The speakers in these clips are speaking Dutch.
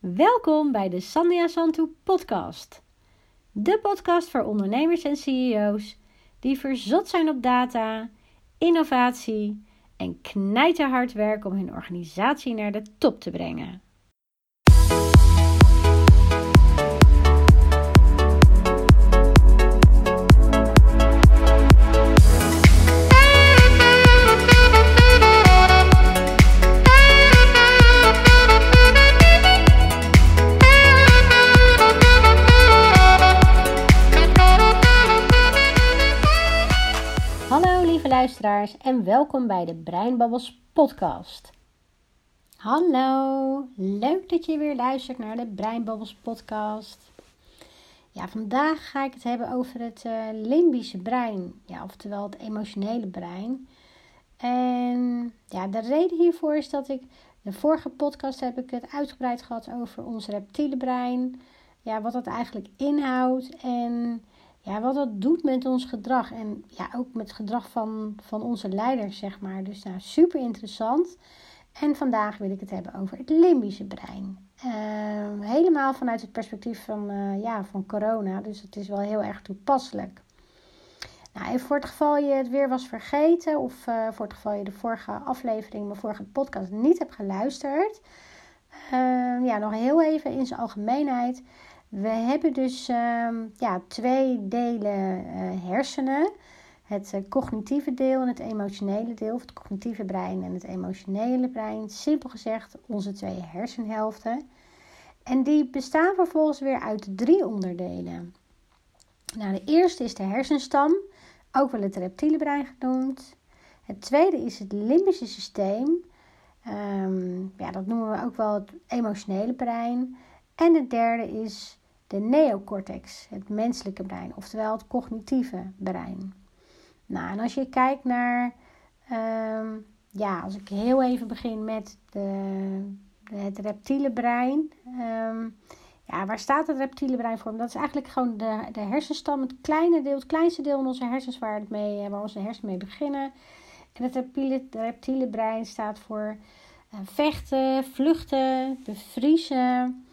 Welkom bij de Sandia Santu podcast. De podcast voor ondernemers en CEO's die verzot zijn op data, innovatie en knijterhard werken om hun organisatie naar de top te brengen. Luisteraars en welkom bij de Breinbabbels podcast. Hallo, leuk dat je weer luistert naar de Breinbabbels podcast. Ja, vandaag ga ik het hebben over het uh, limbische brein, ja, oftewel het emotionele brein. En ja, de reden hiervoor is dat ik de vorige podcast heb ik het uitgebreid gehad over ons reptiele brein. Ja, wat dat eigenlijk inhoudt en ja, wat dat doet met ons gedrag. En ja, ook met het gedrag van, van onze leiders, zeg maar. Dus nou, super interessant. En vandaag wil ik het hebben over het limbische brein. Uh, helemaal vanuit het perspectief van, uh, ja, van corona. Dus het is wel heel erg toepasselijk. Nou, even voor het geval je het weer was vergeten. Of uh, voor het geval je de vorige aflevering, mijn vorige podcast niet hebt geluisterd. Ehm, ja, nog heel even in zijn algemeenheid. We hebben dus uh, ja, twee delen uh, hersenen. Het uh, cognitieve deel en het emotionele deel. Of het cognitieve brein en het emotionele brein. Simpel gezegd onze twee hersenhelften. En die bestaan vervolgens weer uit drie onderdelen. Nou, de eerste is de hersenstam, ook wel het reptiele brein genoemd. Het tweede is het limbische systeem. Um, ja, dat noemen we ook wel het emotionele brein. En het derde is de neocortex, het menselijke brein, oftewel het cognitieve brein. Nou, en als je kijkt naar, um, ja, als ik heel even begin met de, de het reptiele brein. Um, ja, waar staat het reptiele brein voor? Dat is eigenlijk gewoon de, de hersenstam, het kleine deel, het kleinste deel van onze hersens waar, het mee, waar onze hersenen mee beginnen. En het reptiele, reptiele brein staat voor uh, vechten, vluchten, bevriezen.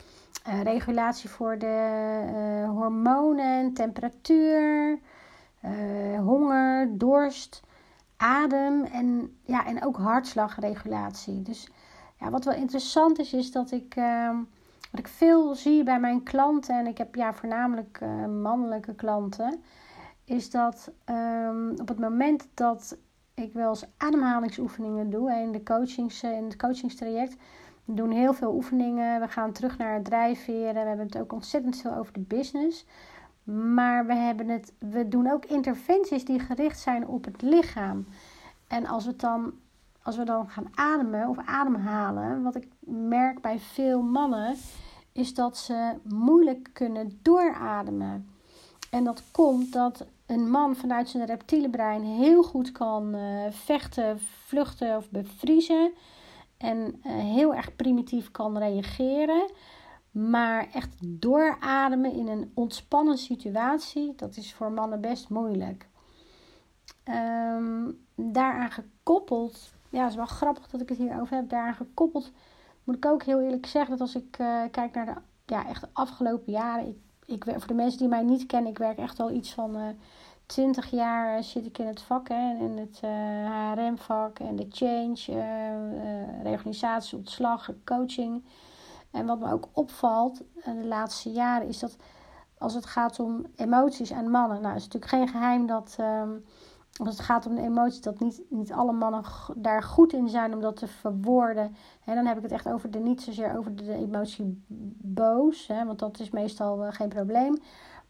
Uh, regulatie voor de uh, hormonen, temperatuur, uh, honger, dorst, adem en, ja, en ook hartslagregulatie. Dus ja, wat wel interessant is, is dat ik, ehm, wat ik veel zie bij mijn klanten, en ik heb ja, voornamelijk mannelijke klanten, is dat um, op het moment dat ik wel eens ademhalingsoefeningen doe in, de coachings, in het coachingstraject we doen heel veel oefeningen. We gaan terug naar het drijfveren. We hebben het ook ontzettend veel over de business. Maar we, hebben het, we doen ook interventies die gericht zijn op het lichaam. En als we dan, als we dan gaan ademen of ademhalen, wat ik merk bij veel mannen, is dat ze moeilijk kunnen doorademen. En dat komt dat een man vanuit zijn reptiele brein heel goed kan uh, vechten, vluchten of bevriezen en uh, heel erg primitief kan reageren. Maar echt doorademen in een ontspannen situatie, dat is voor mannen best moeilijk. Um, daaraan gekoppeld, ja, het is wel grappig dat ik het hier over heb. Daaraan gekoppeld moet ik ook heel eerlijk zeggen dat als ik uh, kijk naar de ja, echt de afgelopen jaren. Ik, ik, voor de mensen die mij niet kennen, ik werk echt al iets van uh, 20 jaar zit ik in het vak, hè, in het uh, HRM-vak en de change, uh, reorganisatie, ontslag, coaching. En wat me ook opvalt de laatste jaren is dat als het gaat om emoties en mannen, nou is het natuurlijk geen geheim dat um, als het gaat om de emoties, dat niet, niet alle mannen daar goed in zijn om dat te verwoorden. En dan heb ik het echt over de, niet zozeer over de emotie boos, hè, want dat is meestal geen probleem.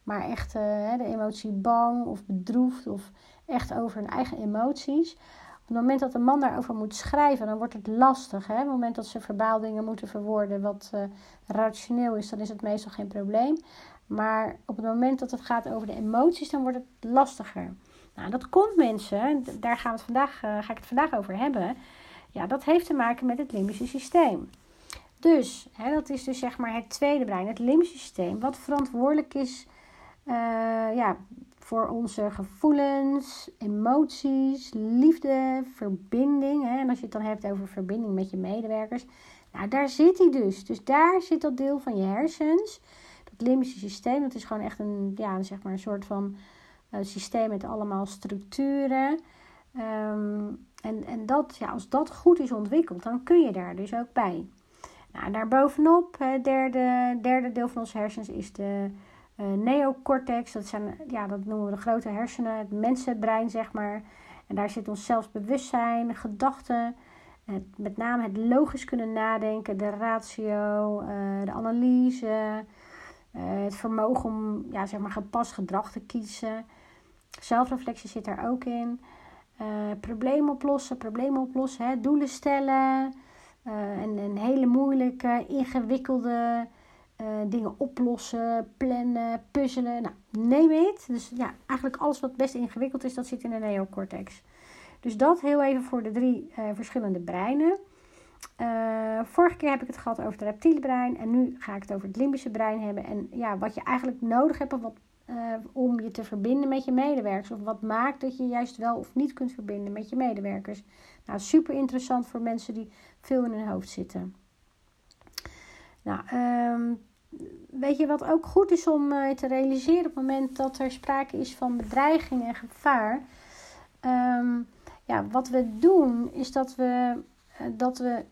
Maar echt uh, de emotie bang of bedroefd of echt over hun eigen emoties. Op het moment dat een man daarover moet schrijven, dan wordt het lastig. Hè? Op het moment dat ze verbaal dingen moeten verwoorden wat uh, rationeel is, dan is het meestal geen probleem. Maar op het moment dat het gaat over de emoties, dan wordt het lastiger. Nou, dat komt mensen, daar gaan we het vandaag, uh, ga ik het vandaag over hebben. Ja, dat heeft te maken met het limbische systeem. Dus, hè, dat is dus zeg maar het tweede brein, het limbische systeem, wat verantwoordelijk is uh, ja, voor onze gevoelens, emoties, liefde, verbinding. Hè? En als je het dan hebt over verbinding met je medewerkers. Nou, daar zit hij dus. Dus daar zit dat deel van je hersens. Dat limbische systeem, dat is gewoon echt een, ja, zeg maar een soort van uh, systeem met allemaal structuren. Ehm, en en dat, ja, als dat goed is ontwikkeld, dan kun je daar dus ook bij. Nou, daarbovenop, het derde, derde deel van onze hersens is de neocortex. Dat, zijn, ja, dat noemen we de grote hersenen, het mensenbrein, zeg maar. En daar zit ons zelfbewustzijn, gedachten, met name het logisch kunnen nadenken, de ratio, uh, de analyse, uh, het vermogen om ja, zeg maar gepast gedrag te kiezen. Zelfreflectie zit daar ook in. Uh, problemen oplossen, problemen oplossen, hè, doelen stellen. en, en hele moeilijke, ingewikkelde dingen oplossen, plannen, puzzelen. Nou, neem het. Dus ja, eigenlijk alles wat best ingewikkeld is, dat zit in de neocortex. Dus dat heel even voor de drie uh, verschillende breinen. Uh, vorige keer heb ik het gehad over het reptiele brein en nu ga ik het over het limbische brein hebben. En ja, wat je eigenlijk nodig hebt wat, om je te verbinden met je medewerkers. Of wat maakt dat je juist wel of niet kunt verbinden met je medewerkers. Nou, super interessant voor mensen die veel in hun hoofd zitten. Nou, um, weet je wat ook goed is om uh, te realiseren op het moment dat er sprake is van bedreiging en gevaar? Um, ja, wat we doen is dat we, uh, dat we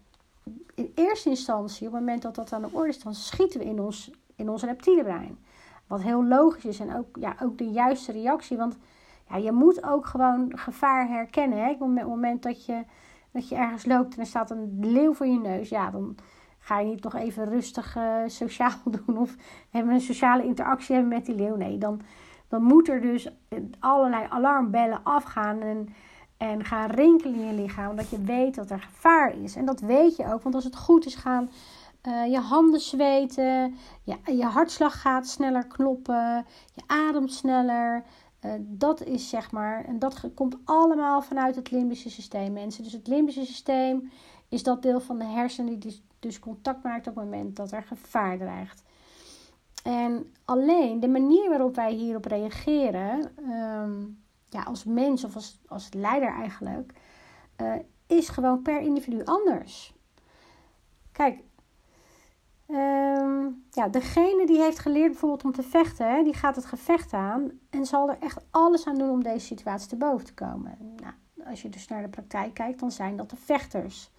in eerste instantie, op het moment dat dat aan de orde is, dan schieten we in ons, in ons reptiele brein. Wat heel logisch is en ook, ja, ook de juiste reactie. Want ja, je moet ook gewoon gevaar herkennen. Hè? Op het moment dat je, dat je ergens loopt en er staat een leeuw voor je neus, ja, dan ga je niet nog even rustig uh, sociaal doen of hebben een sociale interactie hebben met die leeuw. Nee, dan, dan moet er dus allerlei alarmbellen afgaan en en gaan rinkelen in je lichaam, omdat je weet dat er gevaar is. En dat weet je ook, want als het goed is, gaan uh, je handen zweten, je, je hartslag gaat sneller kloppen, je ademt sneller. Dat is zeg maar, en dat komt allemaal vanuit het limbische systeem, mensen. Dus het limbische systeem is dat deel van de hersenen die dus, contact maakt op het moment dat er gevaar dreigt. En alleen de manier waarop wij hierop reageren, um, ja, als mens of als, als leider eigenlijk, uh, is gewoon per individu anders. Kijk, um, ja, degene die heeft geleerd bijvoorbeeld om te vechten, die gaat het gevecht aan en zal er echt alles aan doen om deze situatie te boven te komen. Nou, als je dus naar de praktijk kijkt, dan zijn dat de vechters.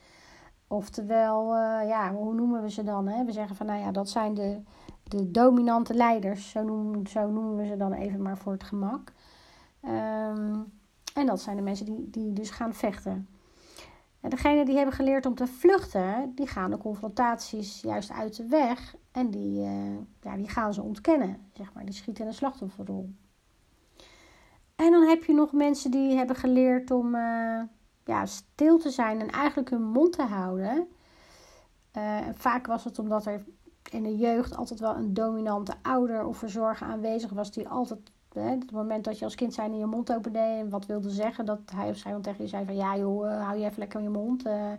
Oftewel, uh, ja, hoe noemen we ze dan? Hè? We zeggen van, nou ja, dat zijn de, de dominante leiders. Zo noemen, zo noemen we ze dan even maar voor het gemak. Um, en dat zijn de mensen die, die dus gaan vechten. En degenen die hebben geleerd om te vluchten, die gaan de confrontaties juist uit de weg. En die, uh, ja, die gaan ze ontkennen, zeg maar. Die schieten in een slachtofferrol. En dan heb je nog mensen die hebben geleerd om uh, ja, stil te zijn en eigenlijk hun mond te houden. Uh, vaak was het omdat er in de jeugd altijd wel een dominante ouder of verzorger aanwezig was die altijd Hè, het moment dat je als kind zijn in je mond opende en wat wilde zeggen, dat hij of zij dan tegen je zei van ja joh, uh, hou je even lekker in je mond. Uh,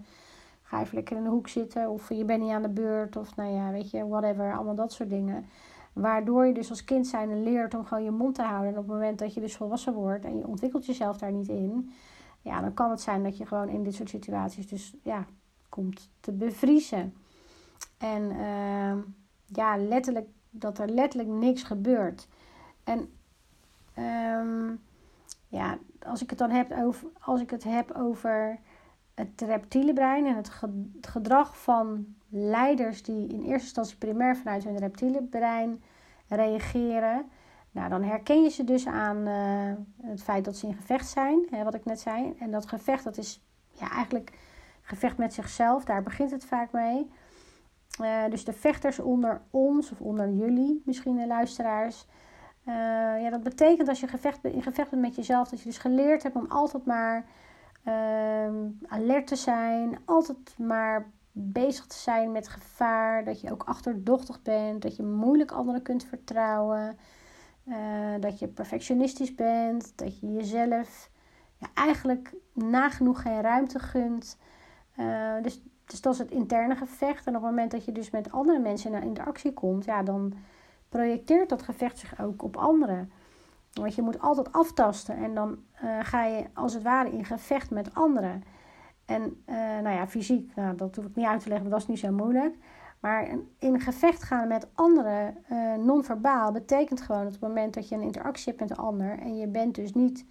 ga even lekker in de hoek zitten. Of je bent niet aan de beurt. Of nou ja, weet je, whatever. Allemaal dat soort dingen. Waardoor je dus als kind zijn leert om gewoon je mond te houden. En op het moment dat je dus volwassen wordt en je ontwikkelt jezelf daar niet in. Ja, dan kan het zijn dat je gewoon in dit soort situaties dus ja, komt te bevriezen. En uh, ja, letterlijk, dat er letterlijk niks gebeurt. En Um, ja, als ik het dan heb over, als ik het heb over het reptiele brein en het gedrag van leiders die in eerste instantie primair vanuit hun reptiele brein reageren. Nou, dan herken je ze dus aan uh, het feit dat ze in gevecht zijn, hè, wat ik net zei. En dat gevecht, dat is ja, eigenlijk gevecht met zichzelf, daar begint het vaak mee. Uh, dus de vechters onder ons of onder jullie, misschien de luisteraars, uh, ja, dat betekent als je gevecht, in gevecht bent met jezelf, dat je dus geleerd hebt om altijd maar uh, alert te zijn, altijd maar bezig te zijn met gevaar, dat je ook achterdochtig bent, dat je moeilijk anderen kunt vertrouwen, uh, dat je perfectionistisch bent, dat je jezelf ja, eigenlijk nagenoeg geen ruimte gunt. Uh, dus, dus dat is het interne gevecht. En op het moment dat je dus met andere mensen in interactie komt, ja, dan projecteert dat gevecht zich ook op anderen. Want je moet altijd aftasten en dan uh, ga je als het ware in gevecht met anderen. En nou ja, fysiek, nou, dat hoef ik niet uit te leggen, dat is niet zo moeilijk. Maar in gevecht gaan met anderen, uh, non-verbaal, betekent gewoon dat op het moment dat je een interactie hebt met de ander en je bent dus niet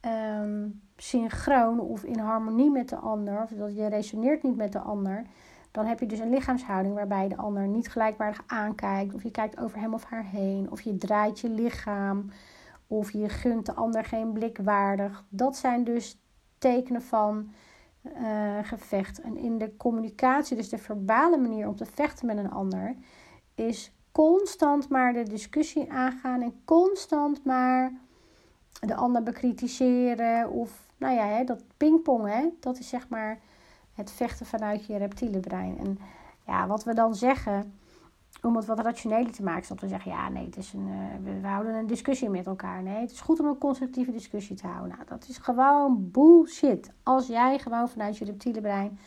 um, synchroon of in harmonie met de ander, of dat je resoneert niet met de ander, dan heb je dus een lichaamshouding waarbij je de ander niet gelijkwaardig aankijkt, of je kijkt over hem of haar heen, of je draait je lichaam, of je gunt de ander geen blik waardig. Dat zijn dus tekenen van uh, gevecht. En in de communicatie, dus de verbale manier om te vechten met een ander, is constant maar de discussie aangaan en constant maar de ander bekritiseren. Of nou ja, hè, dat pingpongen, dat is zeg maar het vechten vanuit je reptiele brein. En ja, wat we dan zeggen, om het wat rationeler te maken, is dat we zeggen: ja, nee, het is een, uh, we, houden een discussie met elkaar. Nee, het is goed om een constructieve discussie te houden. Nou, dat is gewoon bullshit. Als jij gewoon vanuit je reptiele brein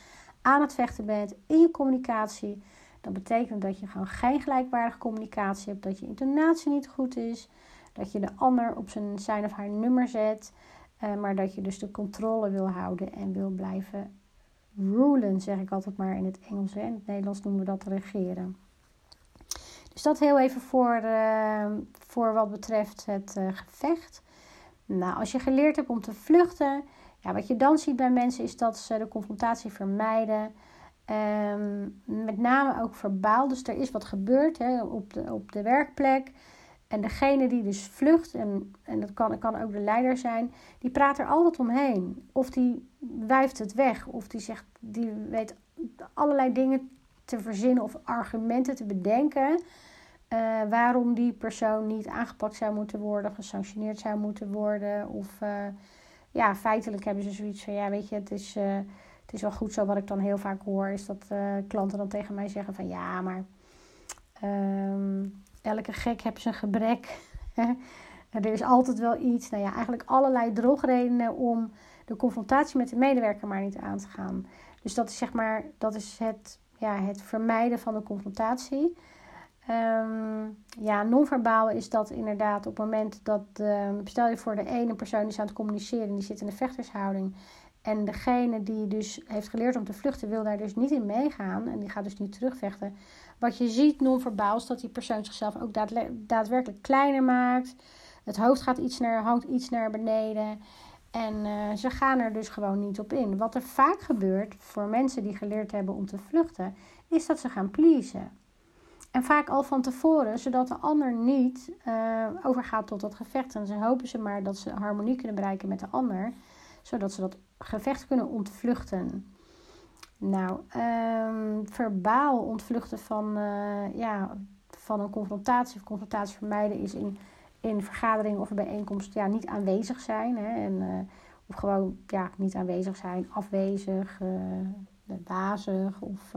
aan het vechten bent in je communicatie, dan betekent dat je gewoon geen gelijkwaardige communicatie hebt, dat je intonatie niet goed is, dat je de ander op zijn, zijn of haar nummer zet, uh, maar dat je dus de controle wil houden en wil blijven rulen, zeg ik altijd maar in het Engels. En in het Nederlands noemen we dat regeren. Dus dat heel even voor, uh, voor wat betreft het uh, gevecht. Nou, als je geleerd hebt om te vluchten, ja, wat je dan ziet bij mensen is dat ze de confrontatie vermijden. Um, met name ook verbaal. Dus er is wat gebeurd hè, op, de, op de werkplek. En degene die dus vlucht, en, en dat kan, kan ook de leider zijn, die praat er altijd omheen. Of die wijft het weg, of die zegt, die weet allerlei dingen te verzinnen of argumenten te bedenken. Uh, waarom die persoon niet aangepakt zou moeten worden, gesanctioneerd zou moeten worden. Of uh, ja, feitelijk hebben ze zoiets van: ja, weet je, het is, uh, het is wel goed zo. Wat ik dan heel vaak hoor, is dat klanten dan tegen mij zeggen: van ja, maar um, elke gek heeft zijn gebrek. er is altijd wel iets. Nou ja, eigenlijk allerlei drogredenen om de confrontatie met de medewerker maar niet aan te gaan. Dus dat is zeg maar, dat is het, ja, het vermijden van de confrontatie. Um, ja, non-verbaal is dat inderdaad op het moment dat, stel je voor de ene persoon is aan het communiceren, die zit in de vechtershouding. En degene die dus heeft geleerd om te vluchten, wil daar dus niet in meegaan. En die gaat dus niet terugvechten. Wat je ziet non-verbaal is dat die persoon zichzelf ook daadwerkelijk kleiner maakt. Het hoofd gaat iets naar, hangt iets naar beneden. En uh, ze gaan er dus gewoon niet op in. Wat er vaak gebeurt voor mensen die geleerd hebben om te vluchten, is dat ze gaan pleasen. En vaak al van tevoren, zodat de ander niet uh, overgaat tot dat gevecht. En ze hopen ze maar dat ze harmonie kunnen bereiken met de ander, zodat ze dat gevecht kunnen ontvluchten. Nou, um, verbaal ontvluchten van, uh, ja, van een confrontatie of confrontatie vermijden is in, in vergaderingen of bijeenkomst ja, niet aanwezig zijn. Hè, en, uh, of gewoon ja, niet aanwezig zijn, afwezig, uh, wazig of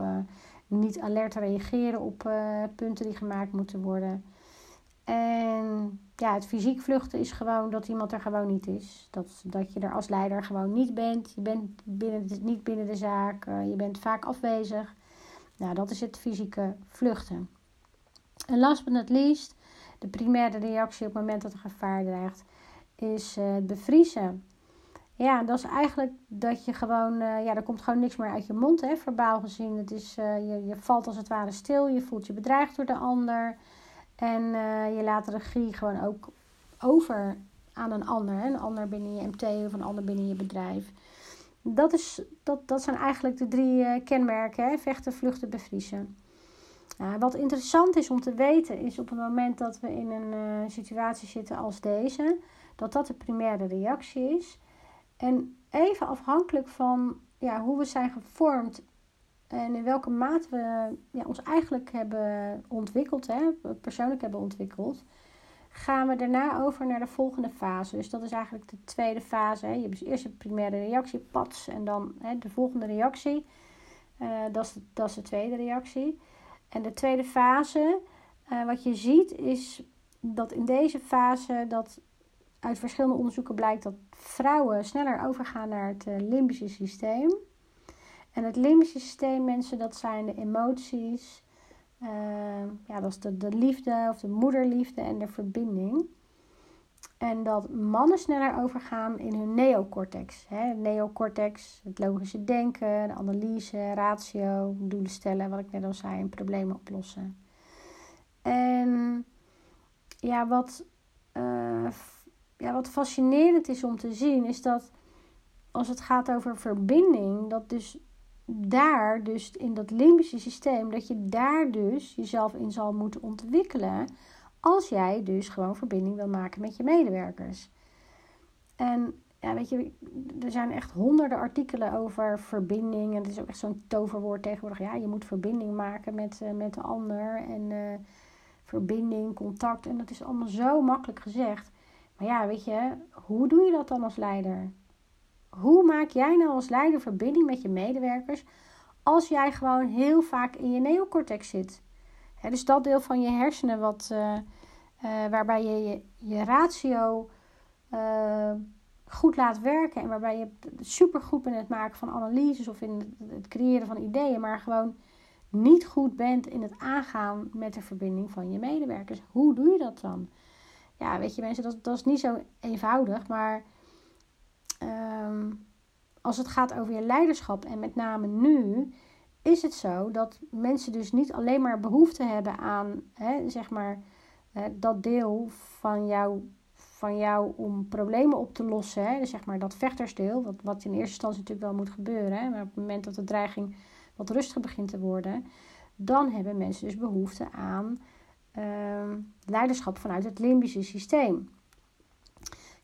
niet alert reageren op punten die gemaakt moeten worden. En ja, het fysiek vluchten is gewoon dat iemand er gewoon niet is. Dat, dat je er als leider gewoon niet bent. Je bent binnen niet binnen de zaak. Je bent vaak afwezig. Nou, dat is het fysieke vluchten. En last but not least, de primaire reactie op het moment dat er gevaar dreigt, is uh, het bevriezen. Ja, dat is eigenlijk dat je gewoon, uh, ja, er komt gewoon niks meer uit je mond, hè, verbaal gezien. Het is, uh, je, je valt als het ware stil, je voelt je bedreigd door de ander. En je laat de regie gewoon ook over aan een ander, hè, een ander binnen je MT of een ander binnen je bedrijf. Dat, is, dat, dat zijn eigenlijk de drie kenmerken, hè, vechten, vluchten, bevriezen. Wat interessant is om te weten, is op het moment dat we in een situatie zitten als deze, dat dat de primaire reactie is. En even afhankelijk van ja, hoe we zijn gevormd en in welke mate we ja, ons eigenlijk hebben ontwikkeld, hè, persoonlijk hebben ontwikkeld, gaan we daarna over naar de volgende fase. Dus dat is eigenlijk de tweede fase. Hè. Je hebt dus eerst een primaire reactie, pats, en dan hè, de volgende reactie. Uh, dat, is de, dat is de tweede reactie. En de tweede fase, uh, wat je ziet, is dat in deze fase dat uit verschillende onderzoeken blijkt dat vrouwen sneller overgaan naar het uh, limbische systeem. En het limbische systeem, mensen, dat zijn de emoties. Uh, ja, dat is de, de liefde of de moederliefde en de verbinding. En dat mannen sneller overgaan in hun neocortex. Hè? Neocortex, het logische denken, de analyse, ratio, doelen stellen, wat ik net al zei, en problemen oplossen. En ja, wat, uh, ja, wat fascinerend is om te zien, is dat als het gaat over verbinding, dat dus daar, dus in dat limbische systeem, dat je daar dus jezelf in zal moeten ontwikkelen. Als jij dus gewoon verbinding wil maken met je medewerkers. En ja, weet je, er zijn echt honderden artikelen over verbinding. En het is ook echt zo'n toverwoord tegenwoordig. Ja, je moet verbinding maken met, uh, met de ander. En uh, verbinding, contact. En dat is allemaal zo makkelijk gezegd. Maar ja, weet je, hoe doe je dat dan als leider? Hoe maak jij nou als leider verbinding met je medewerkers als jij gewoon heel vaak in je neocortex zit? Dus dat deel van je hersenen wat, uh, uh, waarbij je je, ratio uh, goed laat werken en waarbij je super goed bent in het maken van analyses of in het creëren van ideeën, maar gewoon niet goed bent in het aangaan met de verbinding van je medewerkers. Hoe doe je dat dan? Ja, weet je mensen, dat, dat is niet zo eenvoudig, maar Ehm, als het gaat over je leiderschap en met name nu, is het zo dat mensen dus niet alleen maar behoefte hebben aan, hè, zeg maar, dat deel van jou, van jou om problemen op te lossen. Hè, zeg maar dat vechtersdeel, wat, wat in eerste instantie natuurlijk wel moet gebeuren. Hè, maar op het moment dat de dreiging wat rustiger begint te worden, dan hebben mensen dus behoefte aan ehm, leiderschap vanuit het limbische systeem.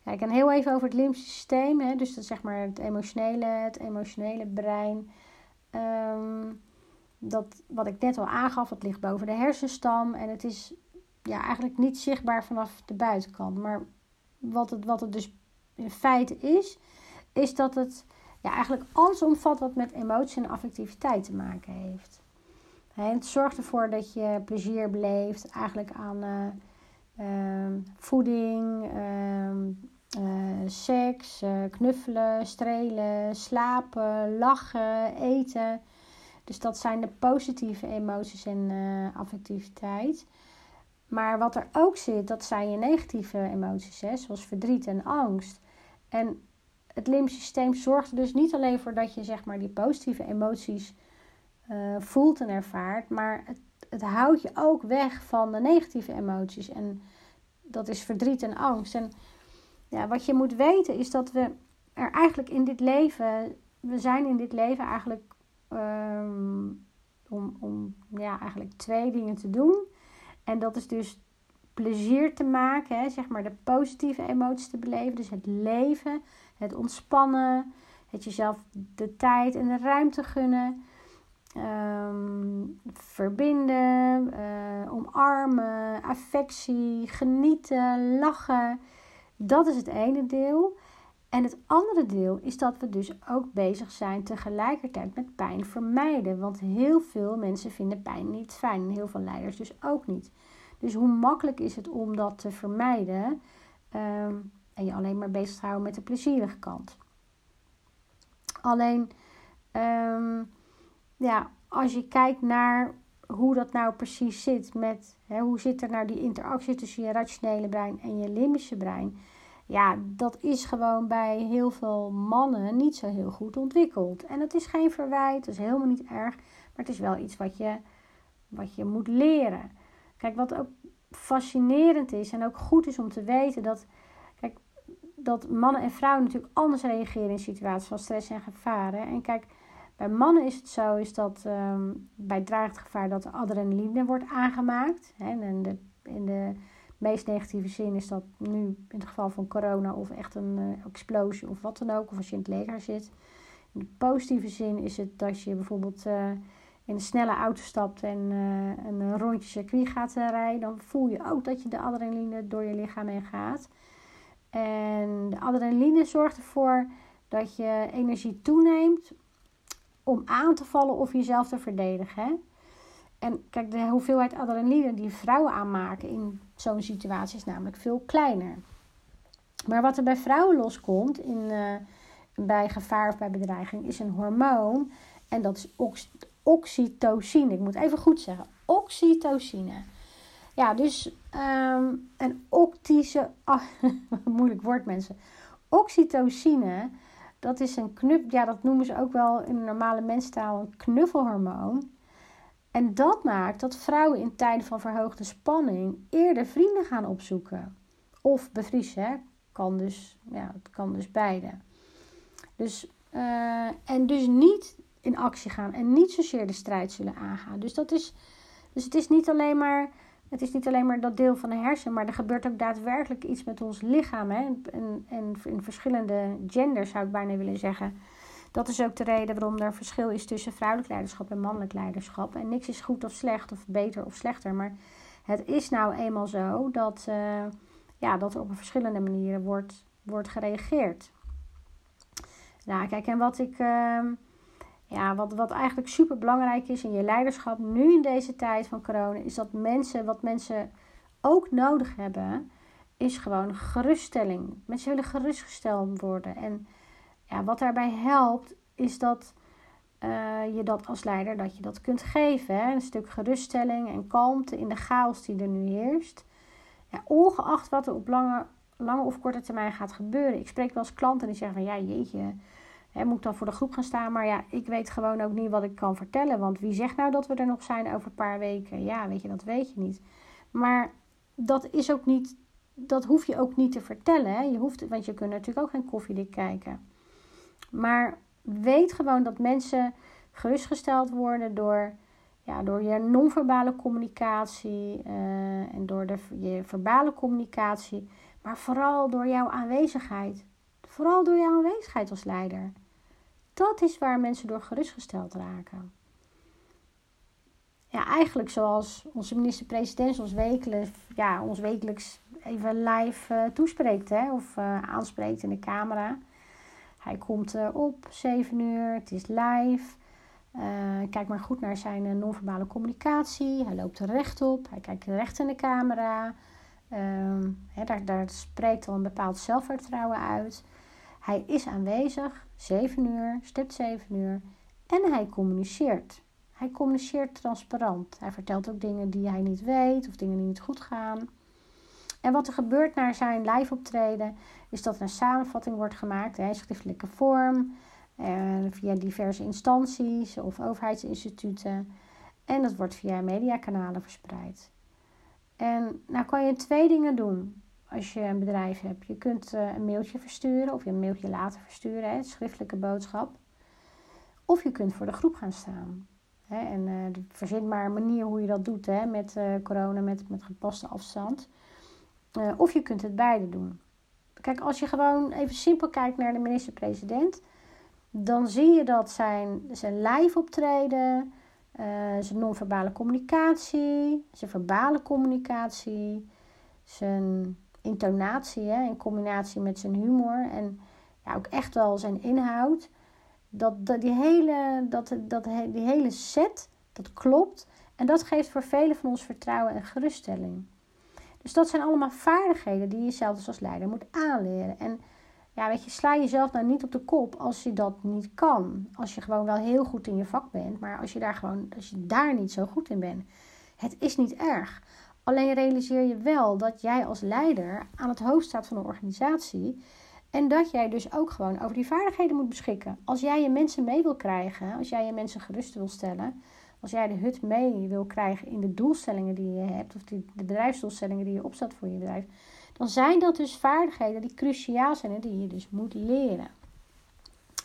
Kijk, en heel even over het limbische systeem. Hè, dus dat zeg maar het emotionele, het emotionele brein. Um, dat, wat ik net al aangaf, het ligt boven de hersenstam. En het is ja, eigenlijk niet zichtbaar vanaf de buitenkant. Maar wat het, wat het dus in feite is, is dat het ja, eigenlijk alles omvat wat met emotie en affectiviteit te maken heeft. het zorgt ervoor dat je plezier beleeft eigenlijk aan... Uh, Ehm, voeding, ehm, eh, seks, uh, knuffelen, strelen, slapen, lachen, eten. Dus dat zijn de positieve emoties en uh, affectiviteit. Maar wat er ook zit, dat zijn je negatieve emoties, zoals verdriet en angst. En het limbische systeem zorgt er dus niet alleen voor dat je zeg maar, die positieve emoties voelt en ervaart, maar het het houdt je ook weg van de negatieve emoties. En dat is verdriet en angst. En ja, wat je moet weten is dat we er eigenlijk in dit leven, we zijn in dit leven eigenlijk um, om, om ja, eigenlijk twee dingen te doen. En dat is dus plezier te maken, hè, zeg maar de positieve emoties te beleven. Dus het leven, het ontspannen, het jezelf de tijd en de ruimte gunnen. Ehm, verbinden, uh, omarmen, affectie, genieten, lachen. Dat is het ene deel. En het andere deel is dat we dus ook bezig zijn tegelijkertijd met pijn vermijden. Want heel veel mensen vinden pijn niet fijn. En heel veel leiders dus ook niet. Dus hoe makkelijk is het om dat te vermijden ehm, en je alleen maar bezig te houden met de plezierige kant. Alleen um, ja, als je kijkt naar hoe dat nou precies zit met hoe zit er nou die interactie tussen je rationele brein en je limbische brein. Ja, dat is gewoon bij heel veel mannen niet zo heel goed ontwikkeld. En dat is geen verwijt, dat is helemaal niet erg, maar het is wel iets wat je, wat je moet leren. Kijk, wat ook fascinerend is en ook goed is om te weten dat, kijk, dat mannen en vrouwen natuurlijk anders reageren in situaties van stress en gevaren. En kijk, bij mannen is het zo is dat um, bij dreigend gevaar dat de adrenaline wordt aangemaakt. Hè, en de, in de meest negatieve zin is dat nu in het geval van corona of echt een uh, explosie of wat dan ook. Of als je in het leger zit. In de positieve zin is het dat je bijvoorbeeld uh, in een snelle auto stapt en uh, een rondje circuit gaat rijden. Dan voel je ook dat je de adrenaline door je lichaam heen gaat. En de adrenaline zorgt ervoor dat je energie toeneemt om aan te vallen of jezelf te verdedigen. En kijk, de hoeveelheid adrenaline die vrouwen aanmaken in zo'n situatie is namelijk veel kleiner. Maar wat er bij vrouwen loskomt in, uh, bij gevaar of bij bedreiging is een hormoon. En dat is ox oxytocine. Ik moet even goed zeggen. Oxytocine. Ja, dus um, een octische, ah, moeilijk woord mensen. Oxytocine, dat is een knup, ja, dat noemen ze ook wel in normale mensentaal een knuffelhormoon. En dat maakt dat vrouwen in tijden van verhoogde spanning eerder vrienden gaan opzoeken. Of bevriezen? Kan dus, ja, het kan dus beide. Dus, uh, en dus niet in actie gaan en niet zozeer de strijd zullen aangaan. Dus, dat is, dus het, is niet alleen maar, het is niet alleen maar dat deel van de hersenen, maar er gebeurt ook daadwerkelijk iets met ons lichaam. Hè? En, en in verschillende genders zou ik bijna willen zeggen. Dat is ook de reden waarom er verschil is tussen vrouwelijk leiderschap en mannelijk leiderschap. En niks is goed of slecht of beter of slechter. Maar het is nou eenmaal zo dat, uh, ja, dat er op verschillende manieren wordt, wordt gereageerd. Nou, kijk, en wat ik. Uh, ja, wat, wat eigenlijk super belangrijk is in je leiderschap nu in deze tijd van corona, is dat mensen, wat mensen ook nodig hebben, is gewoon geruststelling. Mensen willen gerustgesteld worden. En ja, wat daarbij helpt, is dat uh, je dat als leider dat je dat kunt geven. Hè? Een stuk geruststelling en kalmte in de chaos die er nu heerst. Ja, ongeacht wat er op lange, lange of korte termijn gaat gebeuren. Ik spreek wel eens klanten die zeggen van ja, jeetje, hè, moet ik dan voor de groep gaan staan? Maar ja, ik weet gewoon ook niet wat ik kan vertellen. Want wie zegt nou dat we er nog zijn over een paar weken? Ja, weet je, dat weet je niet. Maar dat is ook niet, dat hoef je ook niet te vertellen. Hè? Je hoeft, want je kunt natuurlijk ook geen koffiedik kijken. Maar weet gewoon dat mensen gerustgesteld worden door, ja, door je non-verbale communicatie uh, en door de, je verbale communicatie. Maar vooral door jouw aanwezigheid. Vooral door jouw aanwezigheid als leider. Dat is waar mensen door gerustgesteld raken. Ja, eigenlijk zoals onze minister-president ons wekelijks, ja, ons wekelijks even live uh, toespreekt hè, of uh, aanspreekt in de camera. Hij komt uh, op 7 uur, het is live. kijk maar goed naar zijn non-verbale communicatie. Hij loopt rechtop, hij kijkt recht in de camera. Ehm, daar, daar spreekt al een bepaald zelfvertrouwen uit. Hij is aanwezig, 7 uur, stipt 7 uur. En hij communiceert. Hij communiceert transparant. Hij vertelt ook dingen die hij niet weet of dingen die niet goed gaan. En wat er gebeurt na zijn live optreden, is dat er een samenvatting wordt gemaakt in schriftelijke vorm, eh, via diverse instanties of overheidsinstituten. En dat wordt via mediakanalen verspreid. En nou kan je twee dingen doen als je een bedrijf hebt. Je kunt uh, een mailtje versturen of je een mailtje laten versturen, hè, schriftelijke boodschap. Of je kunt voor de groep gaan staan. En uh, verzin maar een manier hoe je dat doet hè, met corona, met, met gepaste afstand. of je kunt het beide doen. Kijk, als je gewoon even simpel kijkt naar de minister-president, dan zie je dat zijn, zijn live optreden, zijn non-verbale communicatie, zijn verbale communicatie, zijn intonatie hè, in combinatie met zijn humor en ja, ook echt wel zijn inhoud. Dat, dat, die, hele, dat, dat, die hele set, dat klopt. En dat geeft voor velen van ons vertrouwen en geruststelling. Dus dat zijn allemaal vaardigheden die je zelf dus als leider moet aanleren. En ja, weet je, sla jezelf nou niet op de kop als je dat niet kan. Als je gewoon wel heel goed in je vak bent, maar als je daar gewoon, als je daar niet zo goed in bent. Het is niet erg. Alleen realiseer je wel dat jij als leider aan het hoofd staat van een organisatie. En dat jij dus ook gewoon over die vaardigheden moet beschikken. Als jij je mensen mee wil krijgen, als jij je mensen gerust wil stellen, als jij de hut mee wil krijgen in de doelstellingen die je hebt, of de bedrijfsdoelstellingen die je opstelt voor je bedrijf, dan zijn dat dus vaardigheden die cruciaal zijn en die je dus moet leren.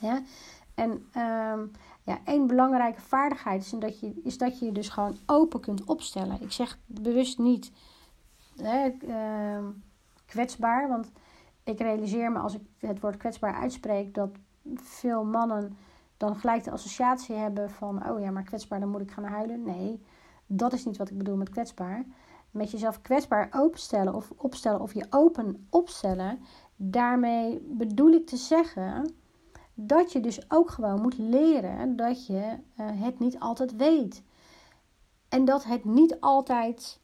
Ja? En um, ja, één belangrijke vaardigheid is dat, je, is dat je je dus gewoon open kunt opstellen. Ik zeg bewust niet hè, uh, kwetsbaar, want ik realiseer me als ik het woord kwetsbaar uitspreek dat veel mannen dan gelijk de associatie hebben van: oh ja, maar kwetsbaar, dan moet ik gaan huilen. Nee, dat is niet wat ik bedoel met kwetsbaar. Met jezelf kwetsbaar openstellen of opstellen of je open opstellen, daarmee bedoel ik te zeggen dat je dus ook gewoon moet leren dat je uh, het niet altijd weet. En dat het niet altijd,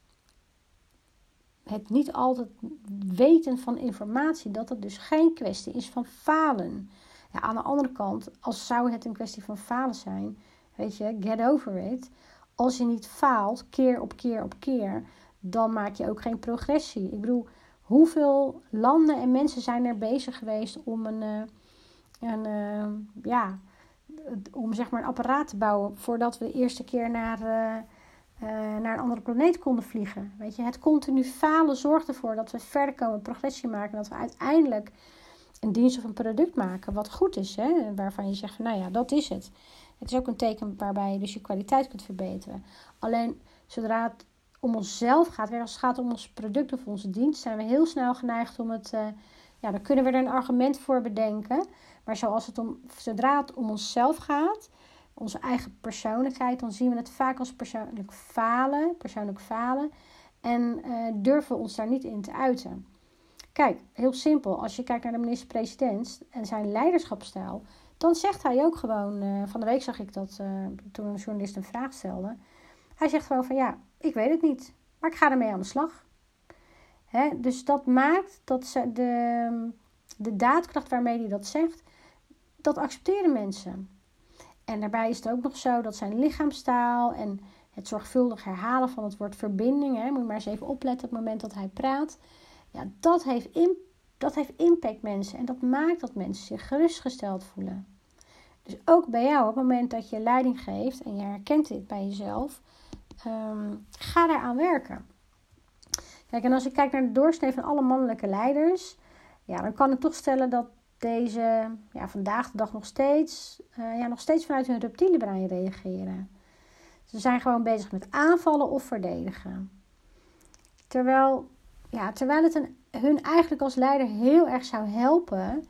het niet altijd weten van informatie, dat het dus geen kwestie is van falen. Ja, aan de andere kant, als zou het een kwestie van falen zijn, weet je, get over it. Als je niet faalt, keer op keer op keer, dan maak je ook geen progressie. Ik bedoel, hoeveel landen en mensen zijn er bezig geweest om een, uh, een uh, ja, om zeg maar een apparaat te bouwen voordat we de eerste keer naar, uh, naar een andere planeet konden vliegen. Weet je, het continu falen zorgt ervoor dat we verder komen, progressie maken, dat we uiteindelijk een dienst of een product maken wat goed is, hè? waarvan je zegt nou ja, dat is het. Het is ook een teken waarbij je dus je kwaliteit kunt verbeteren. Alleen zodra het om onszelf gaat, als het gaat om ons product of onze dienst, zijn we heel snel geneigd om het. Uh, ja, dan kunnen we er een argument voor bedenken. Maar zoals het om, zodra het om onszelf gaat, onze eigen persoonlijkheid, dan zien we het vaak als persoonlijk falen, persoonlijk falen. En uh, durven we ons daar niet in te uiten. Kijk, heel simpel. Als je kijkt naar de minister-president en zijn leiderschapsstijl, dan zegt hij ook gewoon. Uh, van de week zag ik dat toen een journalist een vraag stelde. Hij zegt gewoon van ja, ik weet het niet, maar ik ga ermee aan de slag. Hè? Dus dat maakt dat ze de, de daadkracht waarmee hij dat zegt, dat accepteren mensen. En daarbij is het ook nog zo dat zijn lichaamstaal en het zorgvuldig herhalen van het woord verbinding, hè, moet je maar eens even opletten op het moment dat hij praat. Ja, dat heeft, in, dat heeft impact mensen en dat maakt dat mensen zich gerustgesteld voelen. Dus ook bij jou, op het moment dat je leiding geeft en je herkent dit bij jezelf, um, ga daaraan werken. Kijk, en als ik kijk naar de doorsnee van alle mannelijke leiders, ja, dan kan ik toch stellen dat deze ja, vandaag de dag nog steeds, uh, ja, nog steeds vanuit hun reptiele brein reageren. Ze zijn gewoon bezig met aanvallen of verdedigen. Terwijl, ja, terwijl het een, hun eigenlijk als leider heel erg zou helpen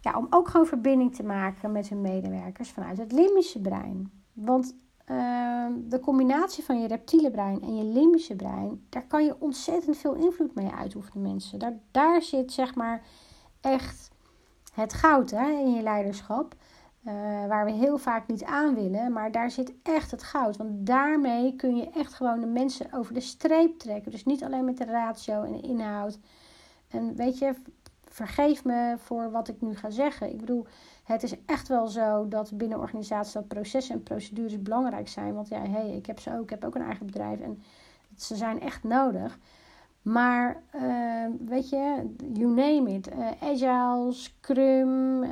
ja, om ook gewoon verbinding te maken met hun medewerkers vanuit het limbische brein. Want uh, de combinatie van je reptiele brein en je limbische brein, daar kan je ontzettend veel invloed mee uitoefenen, mensen. Daar, daar zit zeg maar echt het goud hè, in je leiderschap. Uh, waar we heel vaak niet aan willen, maar daar zit echt het goud. Want daarmee kun je echt gewoon de mensen over de streep trekken. Dus niet alleen met de ratio en de inhoud. En weet je, vergeef me voor wat ik nu ga zeggen. Ik bedoel, het is echt wel zo dat binnen organisaties dat processen en procedures belangrijk zijn. Want ja, hey, ik heb ze ook, ik heb ook een eigen bedrijf en ze zijn echt nodig. Maar uh, weet je, you name it. Uh, agile, Scrum,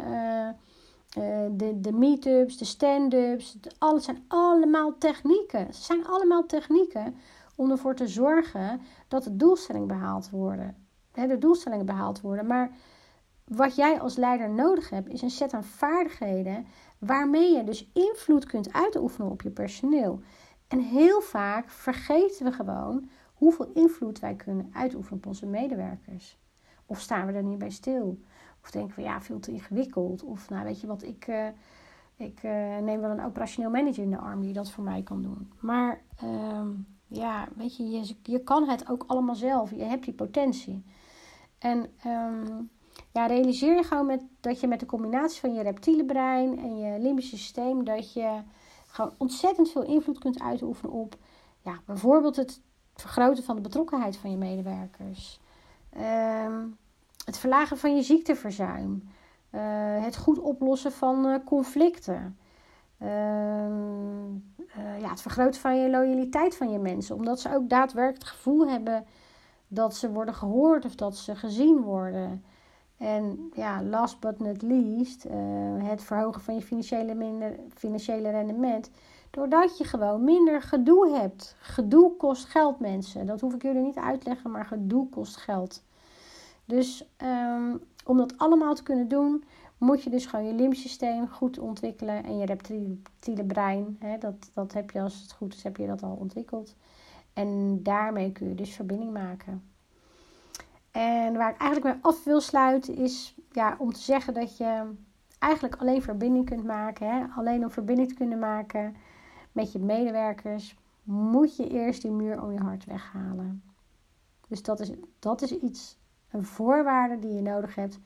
uh, de, de meetups, de stand-ups. Alles zijn allemaal technieken. Ze zijn allemaal technieken om ervoor te zorgen dat de doelstellingen behaald worden. de doelstellingen behaald worden. Maar wat jij als leider nodig hebt, is een set aan vaardigheden waarmee je dus invloed kunt uitoefenen op je personeel. En heel vaak vergeten we gewoon hoeveel invloed wij kunnen uitoefenen op onze medewerkers. Of staan we er niet bij stil? Of denken we ja, veel te ingewikkeld. Of nou, weet je wat, ik, uh, ik uh, neem wel een operationeel manager in de arm die dat voor mij kan doen. Maar uh, ja, weet je, je, je kan het ook allemaal zelf. Je hebt die potentie. En um, ja, realiseer je gewoon met, dat je met de combinatie van je reptiele brein en je limbische systeem, dat je gewoon ontzettend veel invloed kunt uitoefenen op ja, bijvoorbeeld het vergroten van de betrokkenheid van je medewerkers. Ehm, het verlagen van je ziekteverzuim. Uh, het goed oplossen van uh, conflicten. Ehm, uh, ja, het vergroten van je loyaliteit van je mensen. Omdat ze ook daadwerkelijk het gevoel hebben dat ze worden gehoord of dat ze gezien worden. En ja, last but not least, het verhogen van je financiële, minder, financiële rendement. Doordat je gewoon minder gedoe hebt. Gedoe kost geld, mensen. Dat hoef ik jullie niet uit te leggen, maar gedoe kost geld. Dus um, om dat allemaal te kunnen doen, moet je dus gewoon je lymfsysteem goed ontwikkelen. En je reptiele brein, hè, dat, dat heb je als het goed is, heb je dat al ontwikkeld. En daarmee kun je dus verbinding maken. En waar ik eigenlijk mee af wil sluiten is ja, om te zeggen dat je eigenlijk alleen verbinding kunt maken. Hè? Alleen om verbinding te kunnen maken met je medewerkers moet je eerst die muur om je hart weghalen. Dus dat is, dat is iets, een voorwaarde die je nodig hebt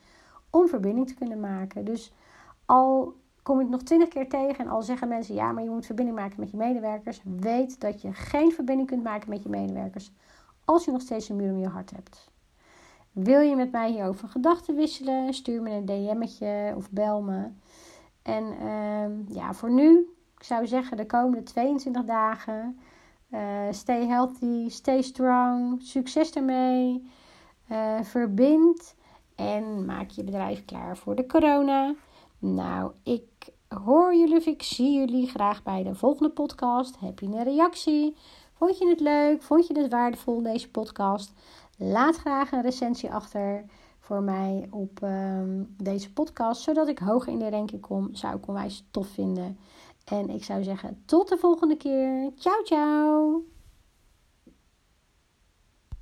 om verbinding te kunnen maken. Dus al kom ik nog twintig keer tegen en al zeggen mensen ja, maar je moet verbinding maken met je medewerkers. Weet dat je geen verbinding kunt maken met je medewerkers als je nog steeds een muur om je hart hebt. Wil je met mij hierover gedachten wisselen? Stuur me een DM'tje of bel me. En uh, ja, voor nu, ik zou zeggen de komende 22 dagen, uh, stay healthy, stay strong. Succes ermee. Verbind en maak je bedrijf klaar voor de corona. Nou, ik hoor jullie ik zie jullie graag bij de volgende podcast. Heb je een reactie? Vond je het leuk? Vond je het waardevol, deze podcast? Laat graag een recensie achter voor mij op ehm, deze podcast, zodat ik hoger in de ranking kom. Zou ik onwijs tof vinden. En ik zou zeggen, tot de volgende keer. Ciao, ciao!